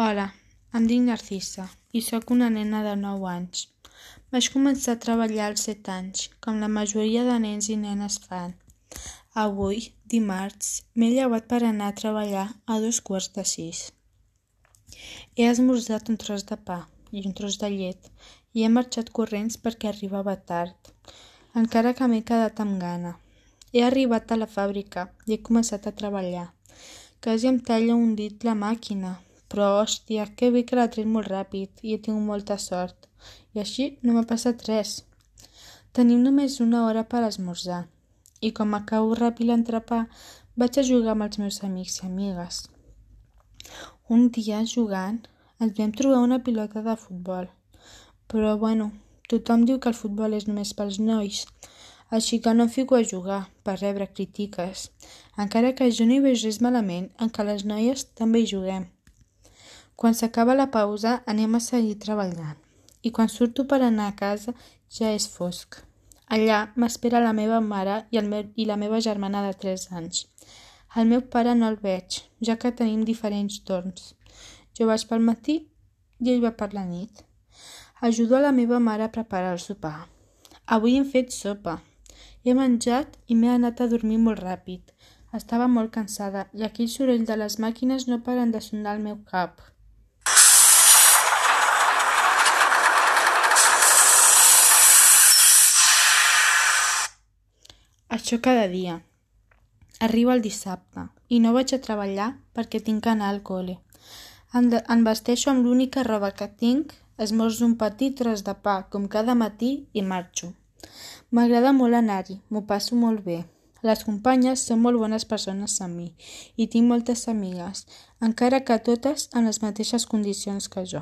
Hola, em dic Narcissa i sóc una nena de 9 anys. Vaig començar a treballar als 7 anys, com la majoria de nens i nenes fan. Avui, dimarts, m'he llevat per anar a treballar a dos quarts de sis. He esmorzat un tros de pa i un tros de llet i he marxat corrents perquè arribava tard, encara que m'he quedat amb gana. He arribat a la fàbrica i he començat a treballar. Quasi em talla un dit la màquina, però hòstia, que bé que l'ha tret molt ràpid i he tingut molta sort. I així no m'ha passat res. Tenim només una hora per esmorzar i com acabo ràpid l'entrepà vaig a jugar amb els meus amics i amigues. Un dia jugant ens vam trobar una pilota de futbol, però bueno, tothom diu que el futbol és només pels nois, així que no em fico a jugar per rebre crítiques, encara que jo no hi veig res malament en que les noies també hi juguem. Quan s'acaba la pausa anem a seguir treballant i quan surto per anar a casa ja és fosc. Allà m'espera la meva mare i, el meu, i la meva germana de 3 anys. El meu pare no el veig, ja que tenim diferents torns. Jo vaig pel matí i ell va per la nit. Ajudo a la meva mare a preparar el sopar. Avui hem fet sopa. He menjat i m'he anat a dormir molt ràpid. Estava molt cansada i aquell soroll de les màquines no paren de sonar al meu cap. Això cada dia. Arriba el dissabte i no vaig a treballar perquè tinc que anar al col·le. Em, em vesteixo amb l'única roba que tinc, esmorzo un petit tros de pa com cada matí i marxo. M'agrada molt anar-hi, m'ho passo molt bé. Les companyes són molt bones persones amb mi i tinc moltes amigues, encara que totes en les mateixes condicions que jo.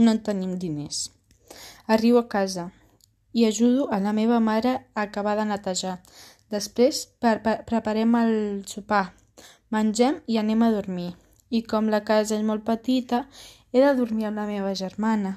No en tenim diners. Arribo a casa i ajudo a la meva mare a acabar de netejar, Després preparem el sopar, mengem i anem a dormir. I com la casa és molt petita, he de dormir amb la meva germana.